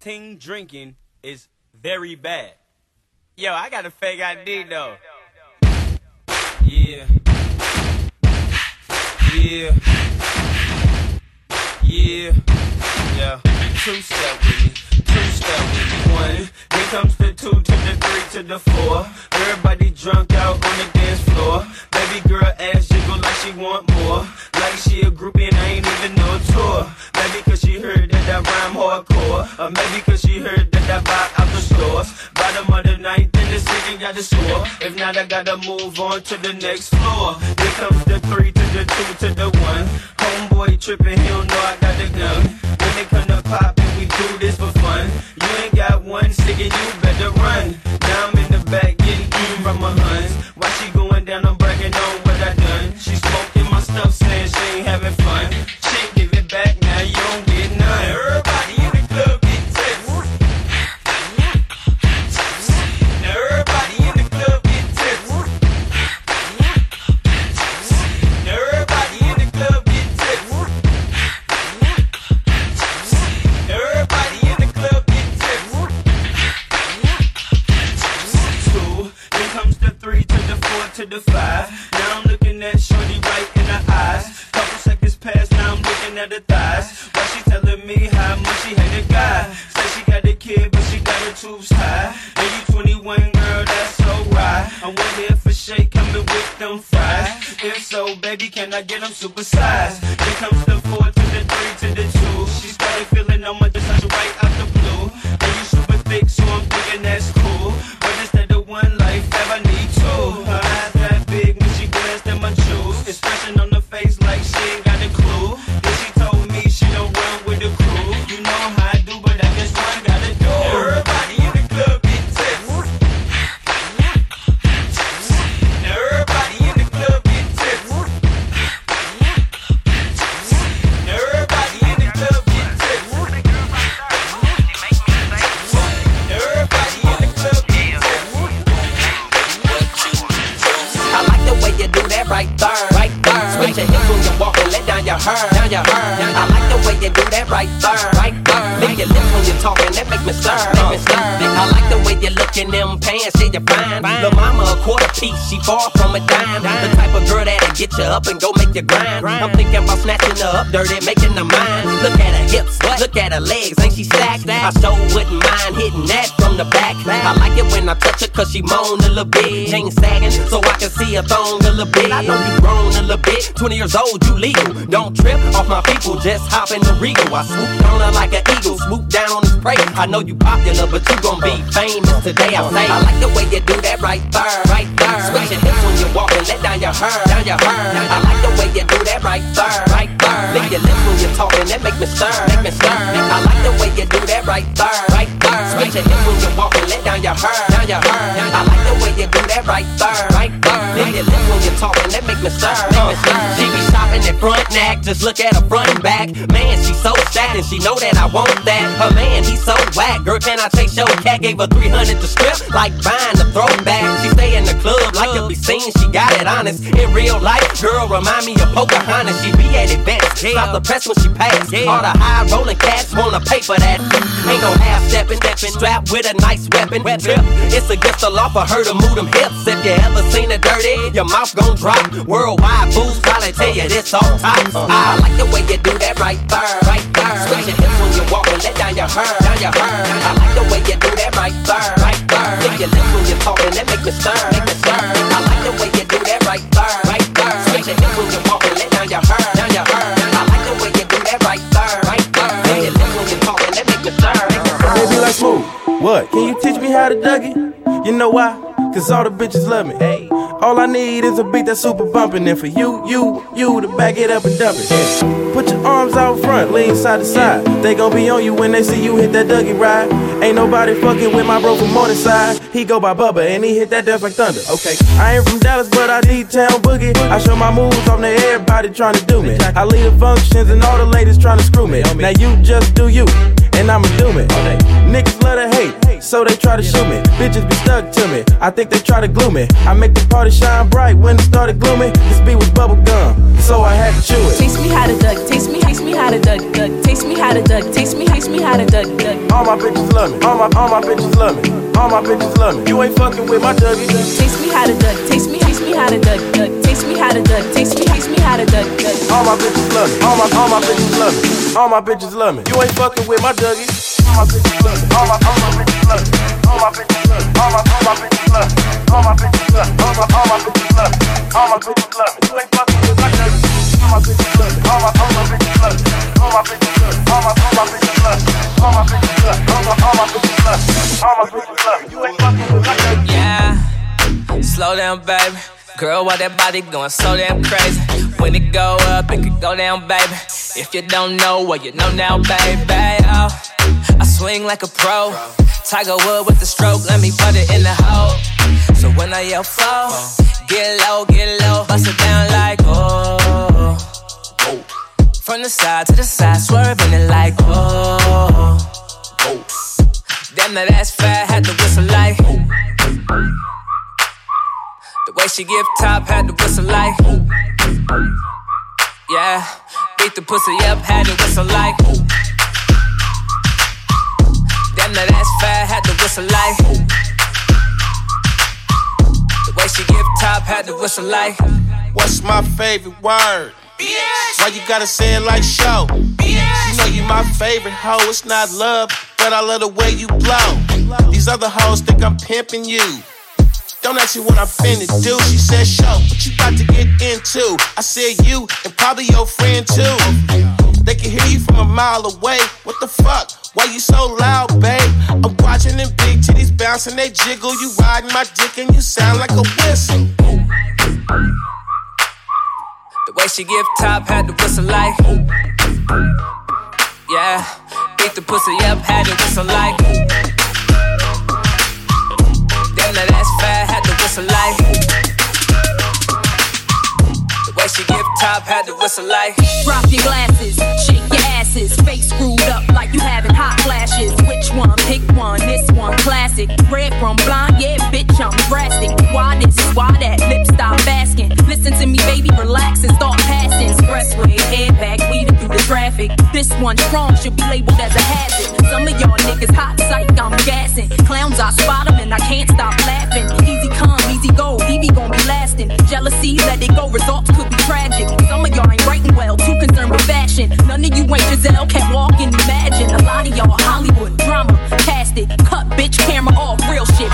ting drinking is very bad. Yo, I got a fake ID though. Yeah. Yeah. Yeah. Yeah. Two step with me. Step. One. Here comes the two to the three to the four. Everybody drunk out on the dance floor. Baby girl ass jiggle like she want more. Like she a groupie and I ain't even no tour. Maybe cause she heard that I rhyme hardcore. Or maybe cause she heard that I buy out the stores. Bottom of the ninth in the city got the score. If not, I gotta move on to the next floor. Here comes the three to the two to the one. Homeboy tripping, he don't know I got the gun. When they come to pop and we do this for fun. You ain't got one stick and you better run. Now I'm in the back getting eaten from my huns. While she going down, I'm bragging on what I done. She smoking my stuff, saying she ain't having fun. She ain't give it back, now you don't I'm one here for shake, coming with them fries. If so, baby, can I get them supersized? Then comes the four to the three to the two. She started feeling I'm under right out the blue. And you super thick, so I'm thinking that's cool. Right there, right there. Lick your lips when you're talking, that make me stir, make me stir. In them pants, yeah you're fine. Lil' mama a quarter piece, she far from a dime. The type of girl that'll get you up and go make you grind. I'm thinking about snatching her up dirty, making her mine. Look at her hips, look at her legs, ain't she stacked? I sure wouldn't mind hitting that from the back. I like it when I touch her cause she moan a little bit. Chain sagging so I can see her thong a little bit. I know you grown a little bit, 20 years old, you legal. Don't trip off my people, just hop in the regal. I swoop on her like an eagle, swoop down on his prey. I know you popular, but you gon' be famous today. I say, I like the way you do that right there, right there. Switch your hips when you walk and let down your hair, down your hair. I like the way you do that right there, right there. Lick your lips when you're talking, that make me stir, make me stir. I like the way you do that right there, right there. Switch your hips when you walk and let down your hair, your. I like the way you do that right there, right there. Lick your lips when you're talking, that make me stir, make me stir. She be shopping at front neck, just look at her front and back. Man, she so sad and she know that I want that. Her man, he so whack. Girl, can I take your cat? Gave her 300 to strip, like buying the throwback. She stay in the club like to be seen, she got it honest. In real life, girl, remind me of Pocahontas. She be at events, stop the press when she pass. All the high rolling cats wanna pay for that. Ain't no half stepping, stepping, strapped with a nice weapon. Trip, it's against the law for her to move them hips. If you ever seen it dirty, your mouth gon' drop. Worldwide fools probably tell you this all tops. I like the way you do that right there, right there. Switch your hips when you walk and let down your hair, down your hair. I like the way you do that right there, right there. Lick your lips when you're talking, that make me stir, make me stir. I like the way you do that right there, right there. Switch your hips when you walk and let down your hair, down your hair. You. Baby like smooth. What? Can you teach me how to Dougie? You know why? Cause all the bitches love me. Hey. All I need is a beat that's super bumpin'. And for you, you, you to back it up and dump it. Yeah. Put your arms out front, lean side to side. They gon' be on you when they see you hit that Dougie ride. Ain't nobody fucking with my bro from Morningside. He go by Bubba and he hit that death like thunder. Okay. I ain't from Dallas, but I D-town boogie. I show my moves on to everybody trying to do me. I lead the functions and all the ladies trying to screw me. Now you just do you, and I'ma do it. Niggas love to hate. So they try to shoot me. Bitches be stuck to me, I think they try to glue me. I make the party shine bright when it started gloomy. This beat was bubble gum, so I had to chew it. Taste me how to duck, taste me, taste me how to duck, duck. Taste me how to duck, taste me, taste me how to duck, duck. All my bitches love me, all my, all my bitches love me. All my bitches love me. You ain't fucking with my Dougie. Taste me how to duck, taste me, taste me how to duck, duck. Taste me how to duck, taste me, taste me how to duck, duck. All my bitches love me. All my, all my bitches love me. All my bitches love me. You ain't fucking with my Dougie. Yeah, slow down, baby. Girl, why that body going so damn crazy? When it go up, it could go down, baby. If you don't know, well, you know now, baby. Oh, I swing like a pro. Tiger Wood with the stroke, let me put it in the hole. So when I yell flow, get low, get low, bust it down like oh. From the side to the side, swerving it like oh. Damn, that ass fat, had to whistle like. Oh. The way she give top, had to whistle like. Oh. Yeah, beat the pussy up, had to whistle like. Oh. That ass fat, had to whistle like. The way she give top, had to whistle like. What's my favorite word? Why you gotta say it like show? You know you my favorite hoe. It's not love, but I love the way you blow. These other hoes think I'm pimping you. Don't ask me what I'm finna do. She said, show, what you about to get into? I said, you and probably your friend too. They can hear you from a mile away. What the fuck? Why you so loud, babe? I'm watching them big titties bouncing, they jiggle. You riding my dick and you sound like a whistle. The way she give top, had the whistle like. Yeah, beat the pussy up, had to whistle like. Damn, that ass fat, had to whistle like. The way she give top, had to whistle like. Drop your glasses, shake your asses, face screwed up like you having hot flashes. Which one? Pick one. This one classic. Red from blind, yeah, bitch, I'm drastic. Why this? Why that? Lip stop asking. Listen to me, baby, relax and start passing. Expressway, airbag, weaving through the traffic. This one strong should be labeled as a hazard. Some of y'all niggas hot psych, I'm gassing. Clowns, I spot 'em and I can't stop laughing. Easy come, easy go, Evie gon' be lasting. Jealousy, let it go, results could be tragic. Some of y'all ain't writing well, too concerned with fashion. None of you ain't Giselle, can't walk and imagine. A lot of y'all Hollywood drama, cast it, cut bitch camera off, real shit,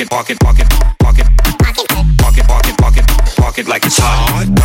Pocket, pocket, pocket, pocket, pocket, pocket, pocket, pocket, pocket, pocket, walk it, walk it, walk it like it's hot.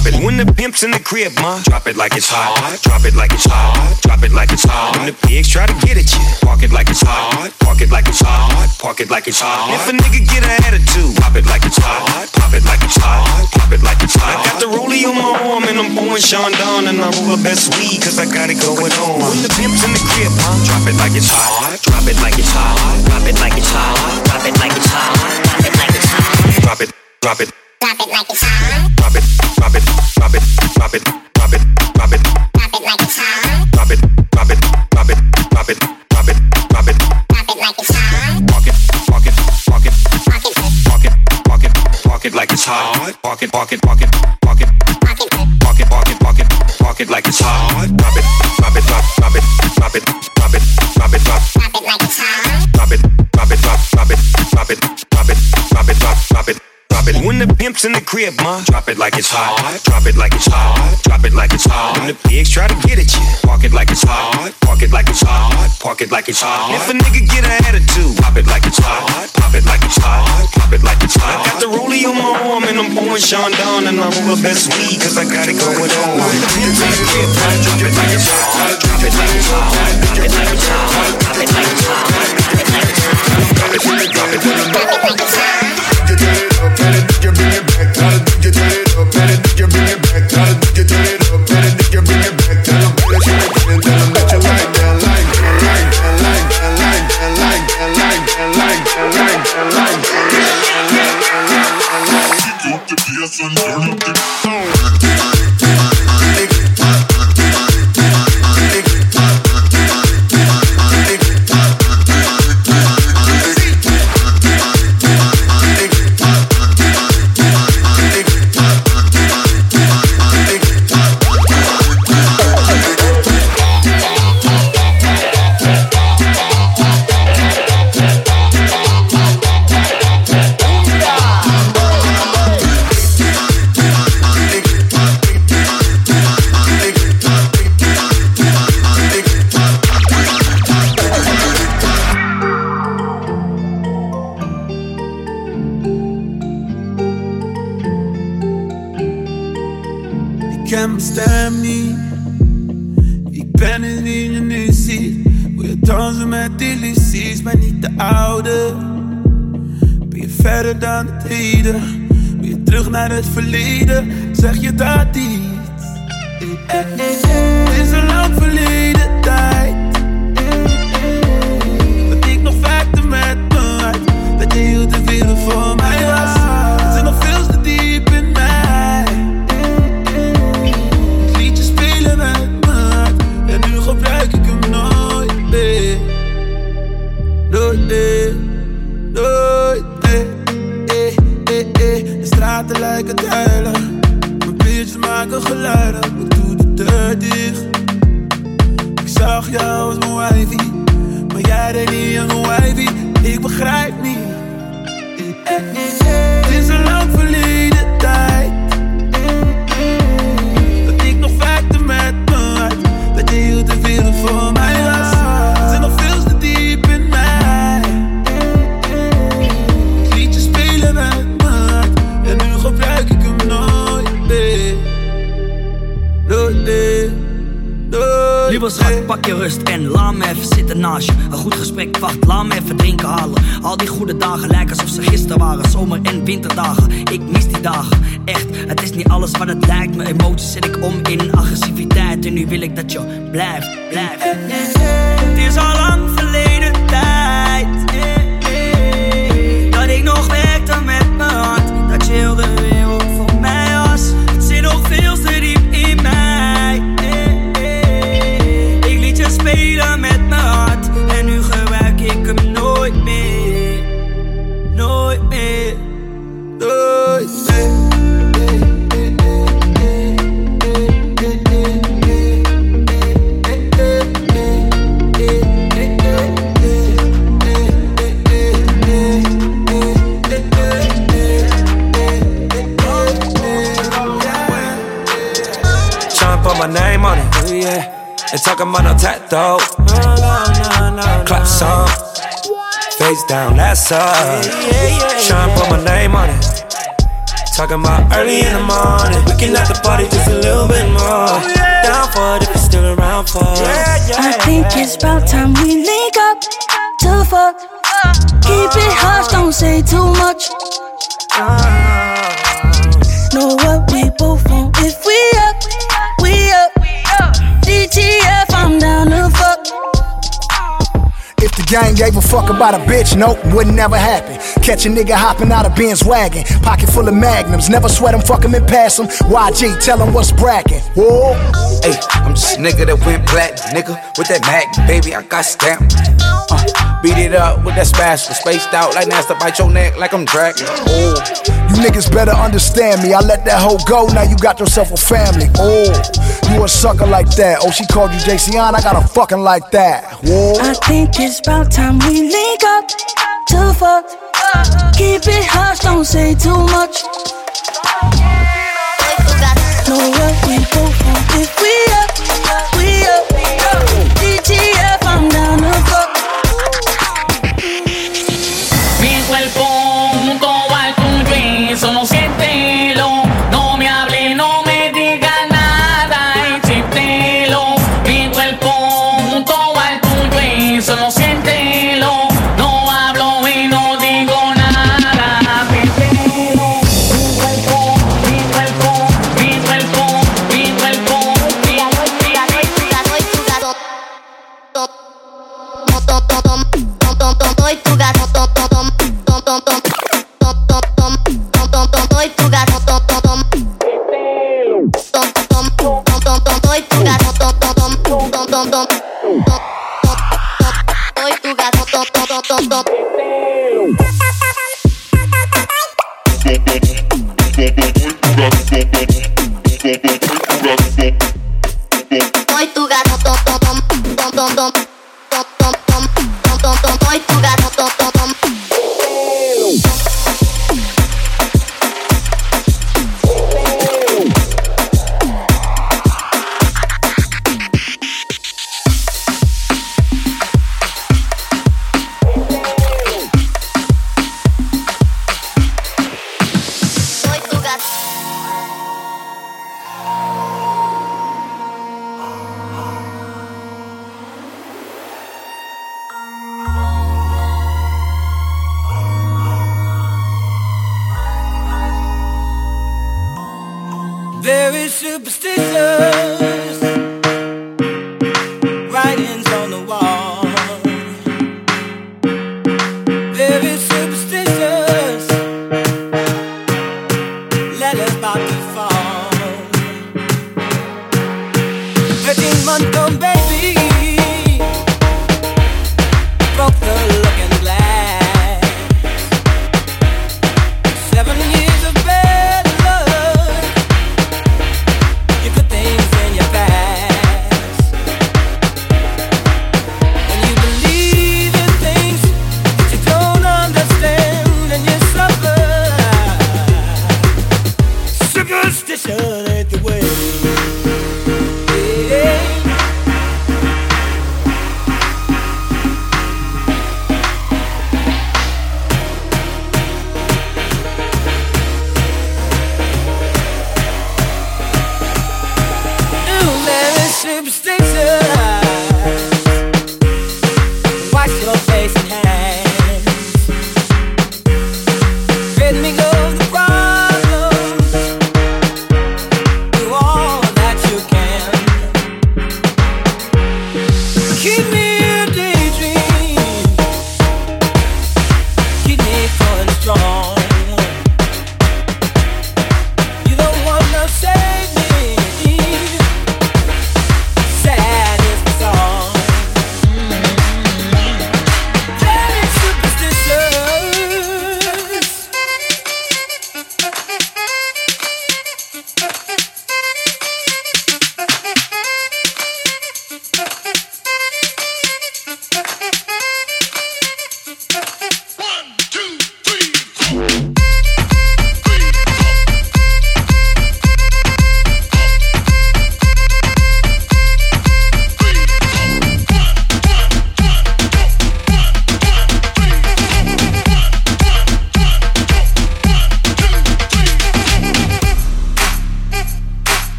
Drop it. When the pimp's in the crib, ma, drop it like it's hot. Drop it like it's hot. Drop it like it's hot. When the pigs try to get at you, park it like it's hot. Park it like it's hot. Park it like it's hot. If a nigga get an attitude, pop it like it's hot. Pop it like it's hot. Pop it like it's hot. I got the rollie on my arm and I'm pouring Chandon and I roll the best weed cause I got it going on. When the pimp's in the crib, ma, drop it like it's hot. Drop it like it's hot. Drop it like it's hot. Drop it like it's hot. Drop it like it's hot. Drop it. Drop it. Drop it like it's hot. Drop it. Drop it. Drop it. Drop it. Drop it. Drop it. Drop it like it's hot. Drop it. Drop it. Drop it. Drop it. Drop it. Drop it. Drop it like it's hot. Walk it. Walk it. Walk it. Walk it. Walk it. Walk it. Walk it like it's hot. Walk it. Walk it. Walk it. Walk it. Walk it. Walk it. Walk it. Walk it. Walk it like it's hot. Drop it. Drop it. Drop. Drop it. Drop it. Drop it. Drop it. Drop. Drop it like it's hot. Drop it. Drop it. Drop. Drop it. Drop it. Drop it. Drop it. Drop. It. Drop it. When the pimp's in the crib, ma, drop it like it's hot. Drop it like it's hot. Drop it like it's hot. When the pigs try to get at you, park it like it's hot. Park it like it's hot. Park it like it's hot. If a nigga get an attitude, pop it like it's hot. Pop it like it's hot. Pop it like it's hot. I got the rollie on my arm and I'm pouring Chandon and I roll the best weed cause I got it going on. When the pimp's in the crib, drop it like it's hot. Drop it like it's hot. Drop it like it's hot. Drop it like it's hot. Drop it like it's hot. Drop it, drop it, drop it. Drop it like it's hot. Tell it, you bring a back. Is love for leave. Down, that's up. Tryna put my name on it. Talking about early in the morning. We can at the party just a little bit more. Down for it if you're still around for it. I think it's about time we link up to fuck. Keep it hush, don't say too much. Gang gave a fuck about a bitch, nope, wouldn't never happen. Catch a nigga hopping out of Benz wagon, pocket full of magnums, never sweat him, fuck him and pass him. YG, tell him what's bragging. Whoa. Hey, I'm just a nigga that went black, nigga, with that mag, baby, I got stamped. Uh, beat it up with that spatula, spaced out like nasty, bite your neck like I'm dragging. Oh, You niggas better understand me. I let that hoe go, now you got yourself a family. Oh, you a sucker like that. Oh, she called you JCon, I got a fucking like that. Whoa. I think it's about time we link up to fuck. Keep it hush, don't say too much. superstition.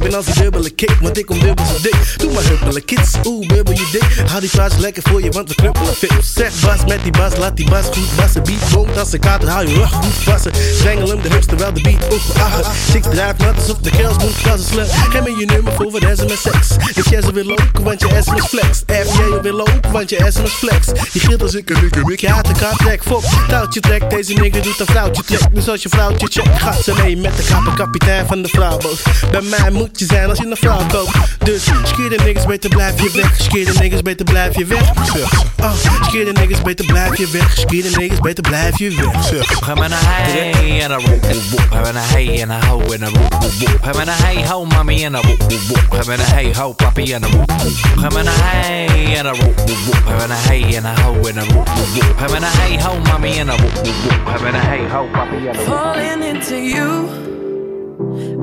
Ben als die dubbele kick, want ik kom dubbel zo dik. Doe maar huppelen, kids. Oeh, bubbel je dik. Hou die plaats lekker voor je, want we knuppelen fit. Zeg bas met die bas, laat die bas goed bassen. Beat boomt als een kater, hou je rug goed vassen. Strengel hem de hups terwijl de beat ook verachter. Chicks drijft nat alsof de girls moet klassen slut. Geef me je nummer voor wat sms seks. Ik jij weer lopen, want je sms flex. F jij weer lopen, want je sms flex. Je gilt als ik een nikke mik. Je haat de kaart trek, fok. Touwtje trek, deze nigger doet een vrouwtje trek. Dus als je vrouwtje check, gaat ze mee met de kapper kapitein van de vrouwboot. Bij mij moet je zijn als je een vrouw koopt. Dus skeer de niggas beter blijf je weg. Skeer de niggas beter blijf je weg. Oh, skeer de niggas beter blijf je weg. Skeer de niggas beter blijf je weg. I'm in a hey and a whoop whoop whoop. I'm in a hey and a ho and a whoop whoop whoop. I'm in a hey ho mommy and a whoop whoop whoop. I'm in a hey ho papi and a whoop whoop. I'm in a hey and a whoop whoop whoop. I'm in a hey and a ho and a whoop whoop whoop. I'm in a hey ho mommy and a whoop whoop whoop. I'm in a hey ho papi and a whoop whoop. Falling into you,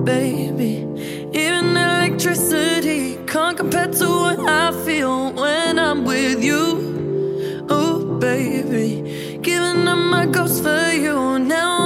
baby. Even electricity can't compare to what I feel when I'm with you. Oh, baby. Giving up my ghost for you. Now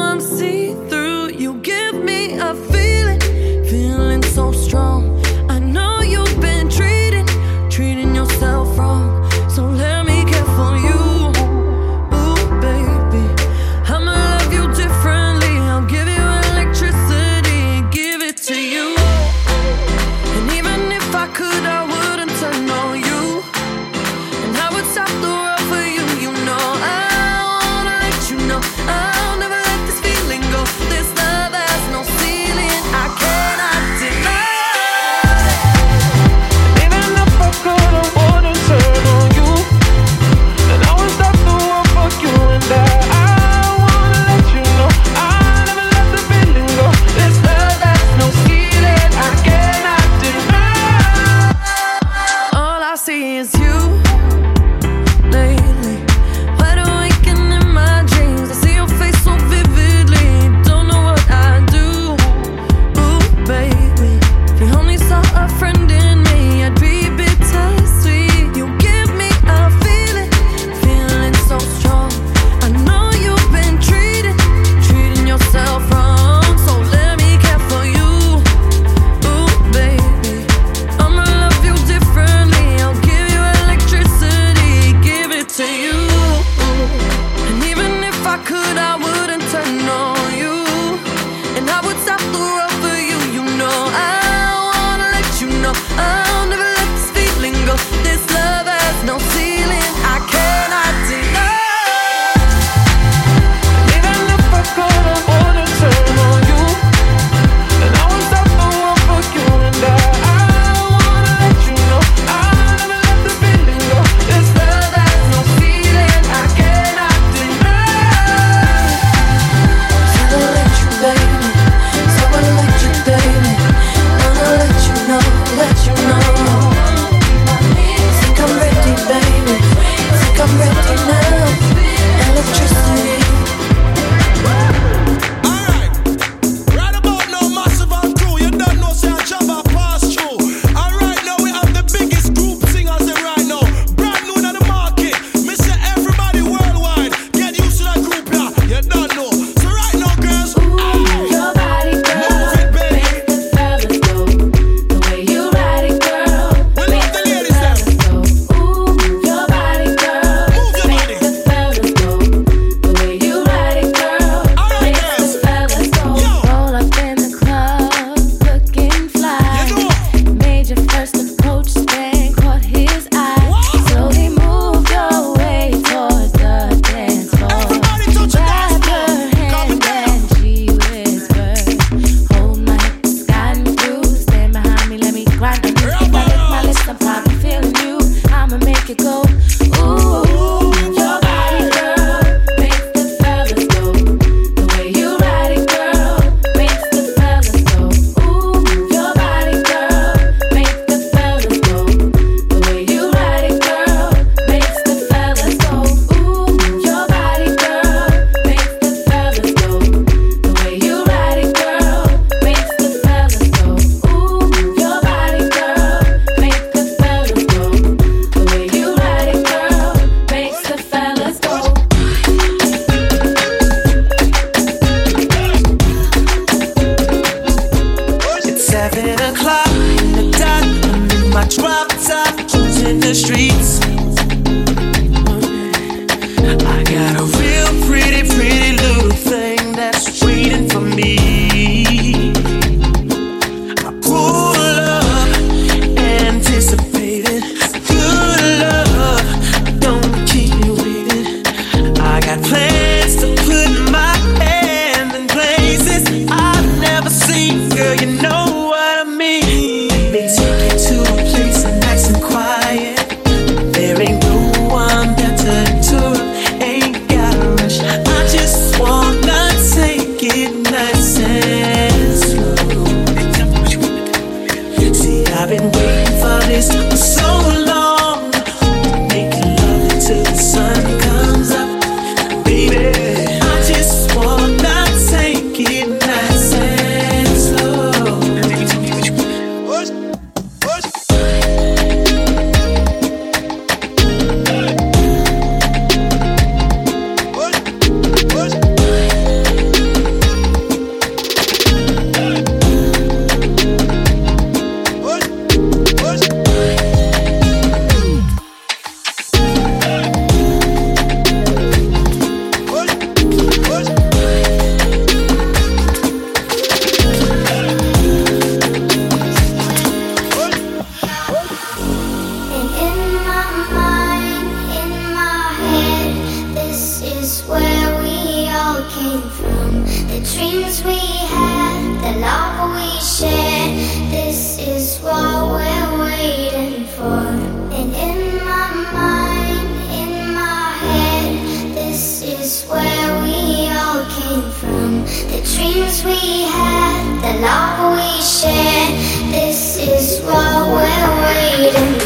dreams we had, the love we shared. This is what we're waiting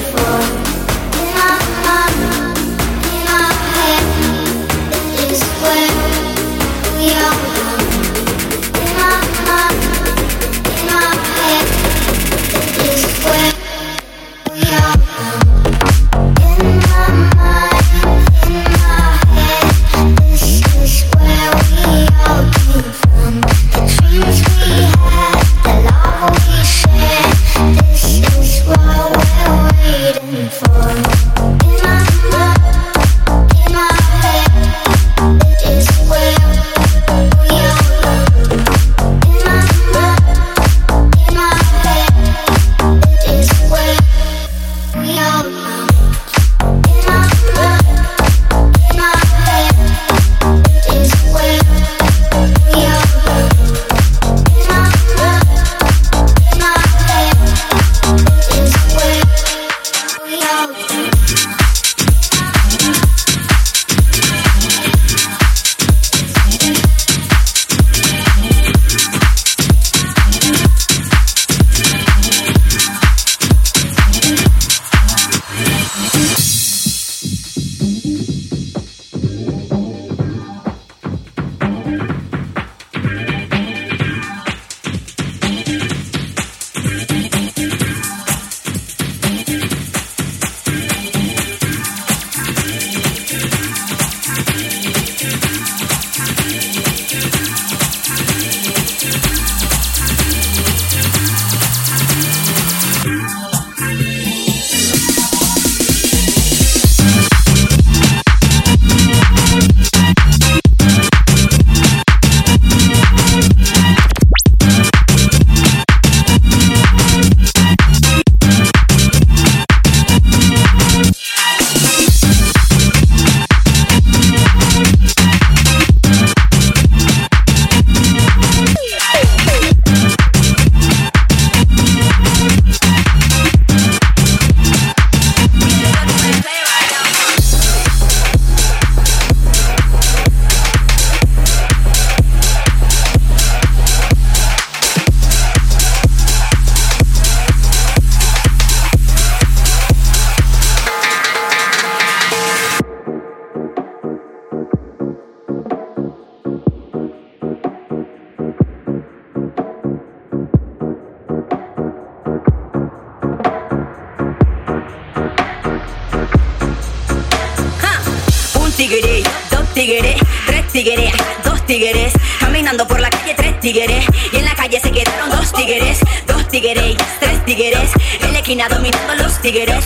esquina dominando los tigres.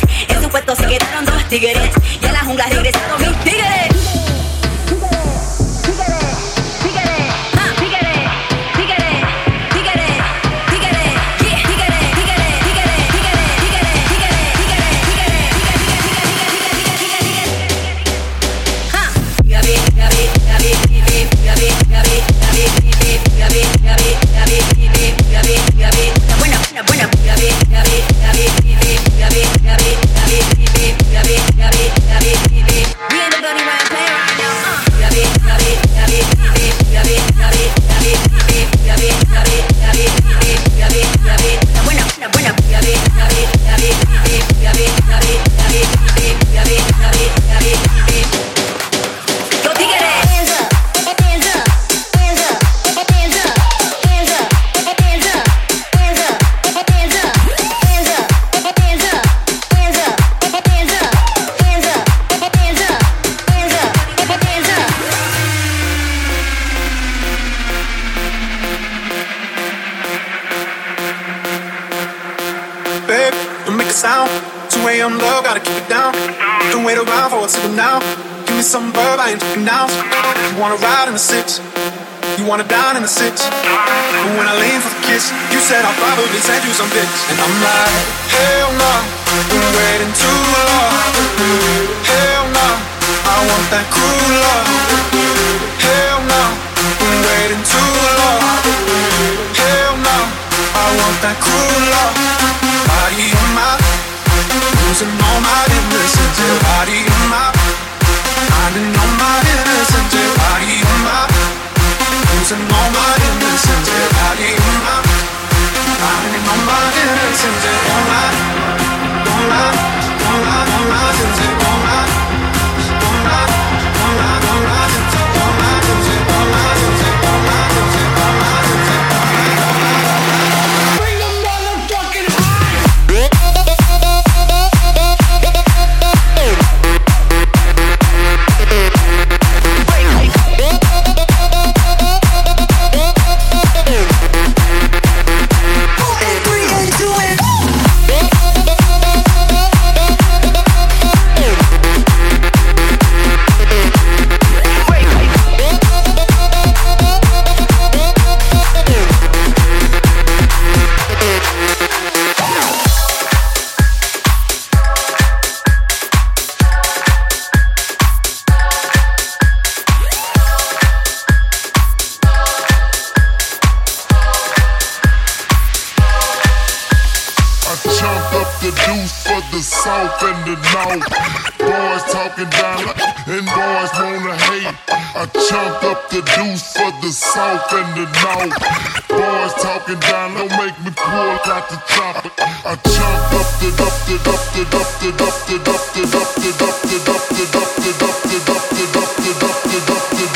make me cool like the chop. I chop. up the up the up the up the up the up the up the up the up the up the up the up the up the up the up the up the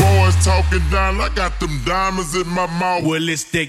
Boys talking down, I got them diamonds in my mouth. Well, it's the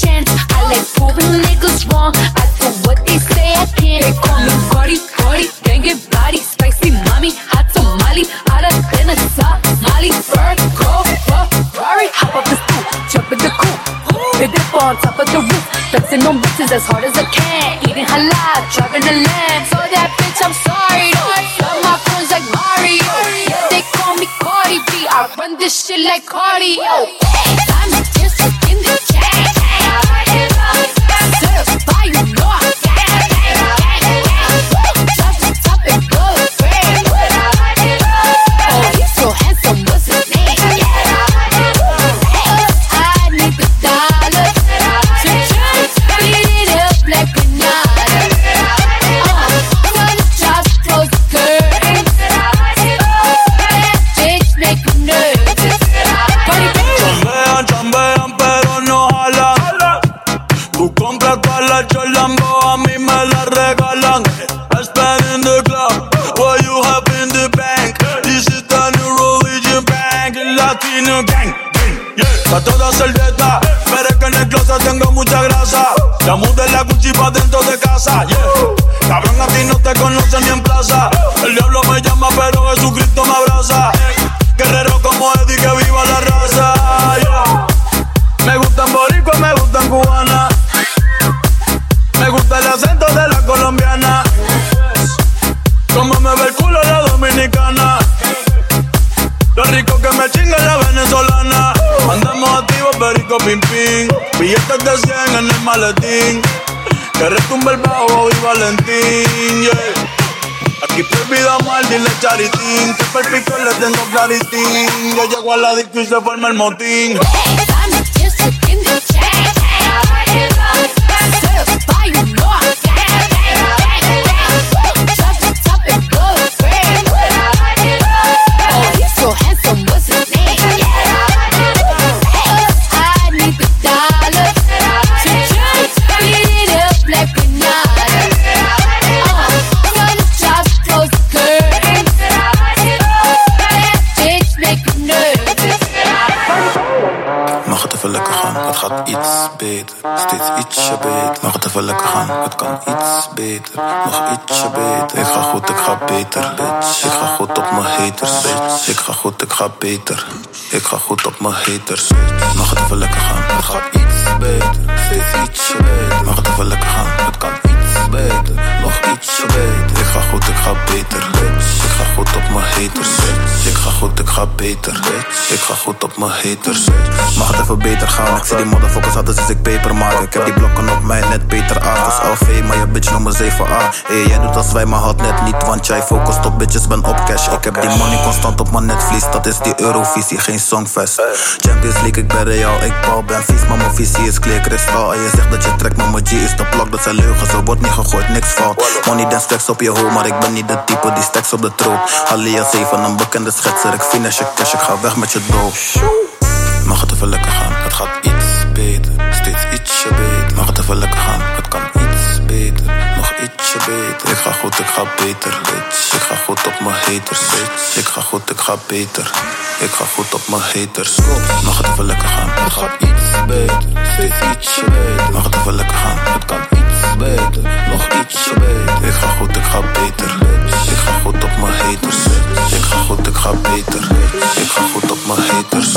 chance. I like proving niggas wrong. I do what they say I can. They call me Cardi, Cardi, banging body, spicy mommy, hot tamale, hotter than a Molly Bird, go, Ferrari, hop up the stoop, jump in the coop, They dip on top of the roof, flexing on bitches as hard as I can, eating halal, driving the lamb. So that bitch, I'm sorry. Love my friends like Mario. They call me Cardi B. I run this shit like cardio. I'm just in the. Casa, yeah. Cabrón, a ti no te conocen ni en plaza. El diablo me llama, pero Jesucristo me abraza. Guerrero como Eddie, que viva la raza. Me gustan boricua, me gustan cubana. Me gusta el acento de la colombiana. Como me ve el culo la dominicana. Lo rico que me chinga la venezolana. Andamos activos, perico pim pim. Billetes de 100 en el maletín. Retumbe el bajo y Valentín, yeah. Aquí prohibido mal, dile charitín. Que per pico le tengo claritín. Yo llego a la disco y se forma el motín. Iets beter. Steeds ietsje beter. Mag het even lekker gaan, het kan iets beter. Nog ietsje beter. Ik ga goed, ik ga beter. Bitch. Ik ga goed op mijn haters. Bitch. Ik ga goed, ik ga beter. Ik ga goed op mijn haters. Mag het even lekker gaan, het gaat iets beter. Steeds ietsje beter. Mag het even lekker gaan, het kan iets beter. Nog beter. Ik ga goed, ik ga beter. Bitch. Ik ga goed op mijn haters. Bitch. Ik ga goed, ik ga beter. Bitch. Ik ga goed op mijn haters. Mag het even beter gaan? Ik zie die motherfuckers altijd als ik peper maak. Ik heb die blokken op mij net beter aan. als LV, maar je bitch noem me 7A. Hey, jij doet als wij, maar had net niet, want jij focust op bitches, ben op cash. Ik heb die money constant op mijn netvlies, dat is die Eurovisie, geen songfest. Champions League, ik ben real, ik bal, ben vies, maar mijn visie is clear kristal. En je zegt dat je trekt, maar mijn G is de plak, dat zijn leugen, zo wordt niet gegooid, niks fout. Money dan stacks op je hoe, maar ik ben niet de type die stacks op de troep. Alias 7, een bekende schetser, ik finish je cash, ik ga weg met je dood. Mag het even lekker gaan, het gaat iets beter. Steeds ietsje beter. Mag het even lekker gaan, het kan iets beter. Nog ietsje beter. Ik ga goed, ik ga beter. Bitch. Ik ga goed op mijn haters. Bitch. Ik ga goed, ik ga beter. Ik ga goed op mijn haters. Mag het even lekker gaan, het gaat iets beter. Steeds ietsje beter. Mag het even lekker gaan, het kan iets beter. Nog beter. Ik ga goed, ik ga beter. Ik ga goed op mijn haters. Ik ga goed, ik ga beter. Ik ga goed op mijn haters.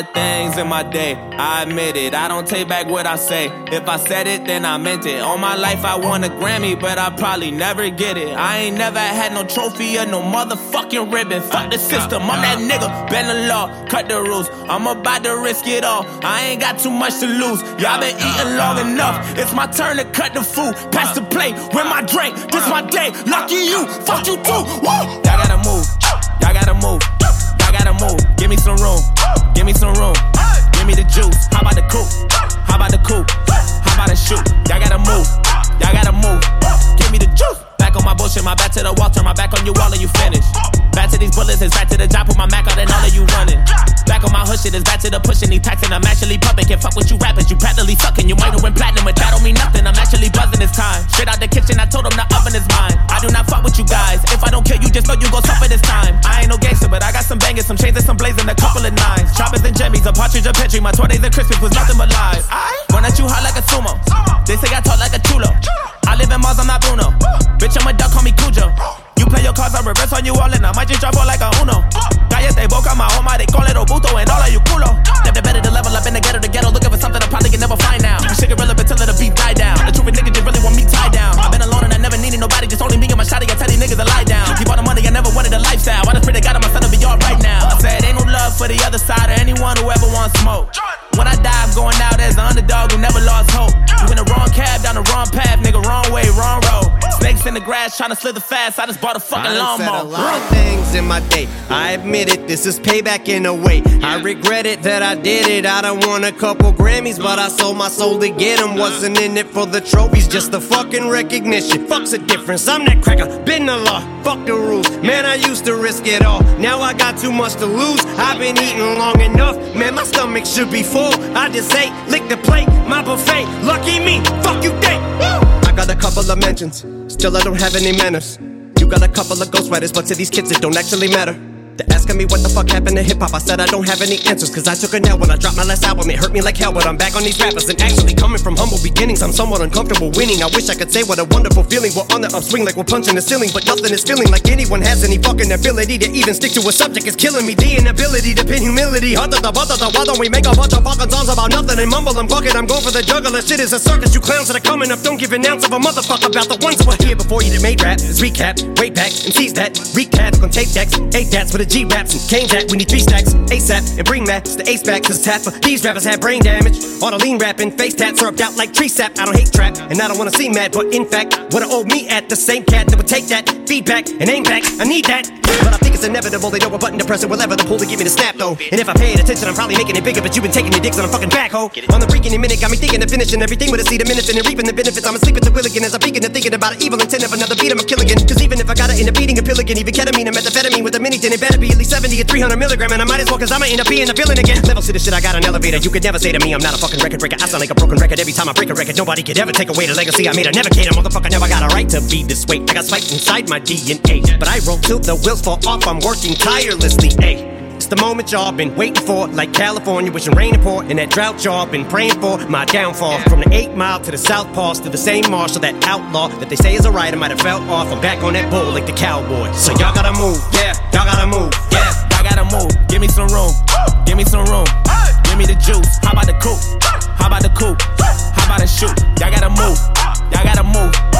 Of things in my day. I admit it. I don't take back what I say. If I said it, then I meant it. All my life I won a Grammy, but I probably never get it. I ain't never had no trophy or no motherfucking ribbon. Fuck the system. I'm that nigga. Bend the law, cut the rules. I'm about to risk it all. I ain't got too much to lose. Y'all been eating long enough. It's my turn to cut the food. Pass the plate with my drink. This my day. Lucky you. Fuck you too. Woo! Y'all gotta move. Y'all gotta move. Y'all gotta move. Give me some room. Give me some room. Give me the juice. How about the coupe? How about the coupe? How about the shoot? Y'all gotta move. Y'all gotta move. Give me the juice. Back on my bullshit, my back to the wall, turn my back on you, all of you finish. Back to these bullets, it's back to the job, put my Mac out and all of you running. Back on my shit, it's back to the pushing, these taxing, I'm actually pumping. Can't fuck with you rappers, you practically sucking. You might have went platinum, but that don't mean nothing. I'm actually buzzing this time. Straight out the kitchen, I told him the oven is mine. I do not fuck with you guys. If I don't kill you, just know you gon' suffer this time. Chains and a couple of nines. Choppers and jammies, a partridge, a petri. My 20s and Christmas was nothing but lies. Run at you hot like a sumo. They say I talk like a chulo. I live in Mars, I'm not Bruno. Bitch, I'm a duck, call me Cujo. You play your cards, I reverse on you all, and I might just drop all like a Uno. Cállate boca, my home, they call it Obuto, and all of you culo. For the other side or anyone who ever wants smoke. When I die, I'm going out as an underdog who never lost hope. You in the wrong cab, down the wrong path, nigga, wrong way, wrong road. In the grass, trying to slither fast. I just bought a fucking I done said a lot of things in my day. I admit it, this is payback in a way. I regret it that I did it. I done won a couple Grammys, but I sold my soul to get them. Wasn't in it for the trophies, just the fucking recognition. Fuck's the difference. I'm that cracker, been the law. Fuck the rules. Man, I used to risk it all. Now I got too much to lose. I've been eating long enough. Man, my stomach should be full. I just ate, lick the plate, my buffet. Lucky me, fuck you, think. Got a couple of mentions. Still, I don't have any manners. You got a couple of ghostwriters, but to these kids, it don't actually matter. They're asking me what the fuck happened to hip hop. I said I don't have any answers, cause I took a L when I dropped my last album. It hurt me like hell, but I'm back on these rappers. And actually, coming from humble beginnings, I'm somewhat uncomfortable winning. I wish I could say what a wonderful feeling. We're on the upswing like we're punching the ceiling, but nothing is feeling like anyone has any fucking ability to even stick to a subject. is killing me. The inability to pin humility. Why don't we make a bunch of fucking songs about nothing and mumble and bucket? I'm going for the juggler. Shit is a circus. You clowns that are coming up. Don't give an ounce of a motherfucker about the ones who were here before you that made rap. It's recap, way back, and tease that. Recap on tape decks, eight dats with a G raps and cane that. We need three stacks, ASAP, and bring that. The ace back, cause tap for these rappers have brain damage. All the lean rapping, face tats syrup out like tree sap. I don't hate trap, and I don't wanna seem mad, but in fact, what I owe me at the same cat that would take that feedback and aim back. I need that. But I think it's inevitable. They know a button to press it, whatever the pull to get me to snap though. And if I paid attention, I'm probably making it bigger, but you've been taking your dicks on a fucking backhoe. On the freaking minute, got me thinking of finishing everything with a seed of minutes and reaping the benefits. I'm asleep at the wheel again as I'm peeking and thinking about an evil intent of another beat. I'm a kill again. Cause even if I gotta end up eating a pill again, even ketamine and methamphetamine with a mini tin, it better be at least 70 or 300 milligram. And I might as well, cause I'ma end up being a villain again. Levels to the shit, I got an elevator. You could never say to me, I'm not a fucking record breaker. I sound like a broken record every time I break a record. Nobody could ever take away the legacy I made. I never cater, motherfucker. Never got a right to be this way. I got spite inside my DNA. But I roll till the wheels fall off. I'm working tirelessly. Ayy. It's the moment y'all been waiting for, like California, wishing rain to pour, and that drought y'all been praying for. My downfall from the eight mile to the south pass to the same marshal, that outlaw that they say is a rider might have fell off. I'm back on that bull like the cowboy. So y'all gotta move, yeah, y'all gotta move, yeah. I gotta move. Give me some room. Give me some room. Give me the juice. How about the coupe? How about the coupe? How about the shoot? Y'all gotta move. Y'all gotta move.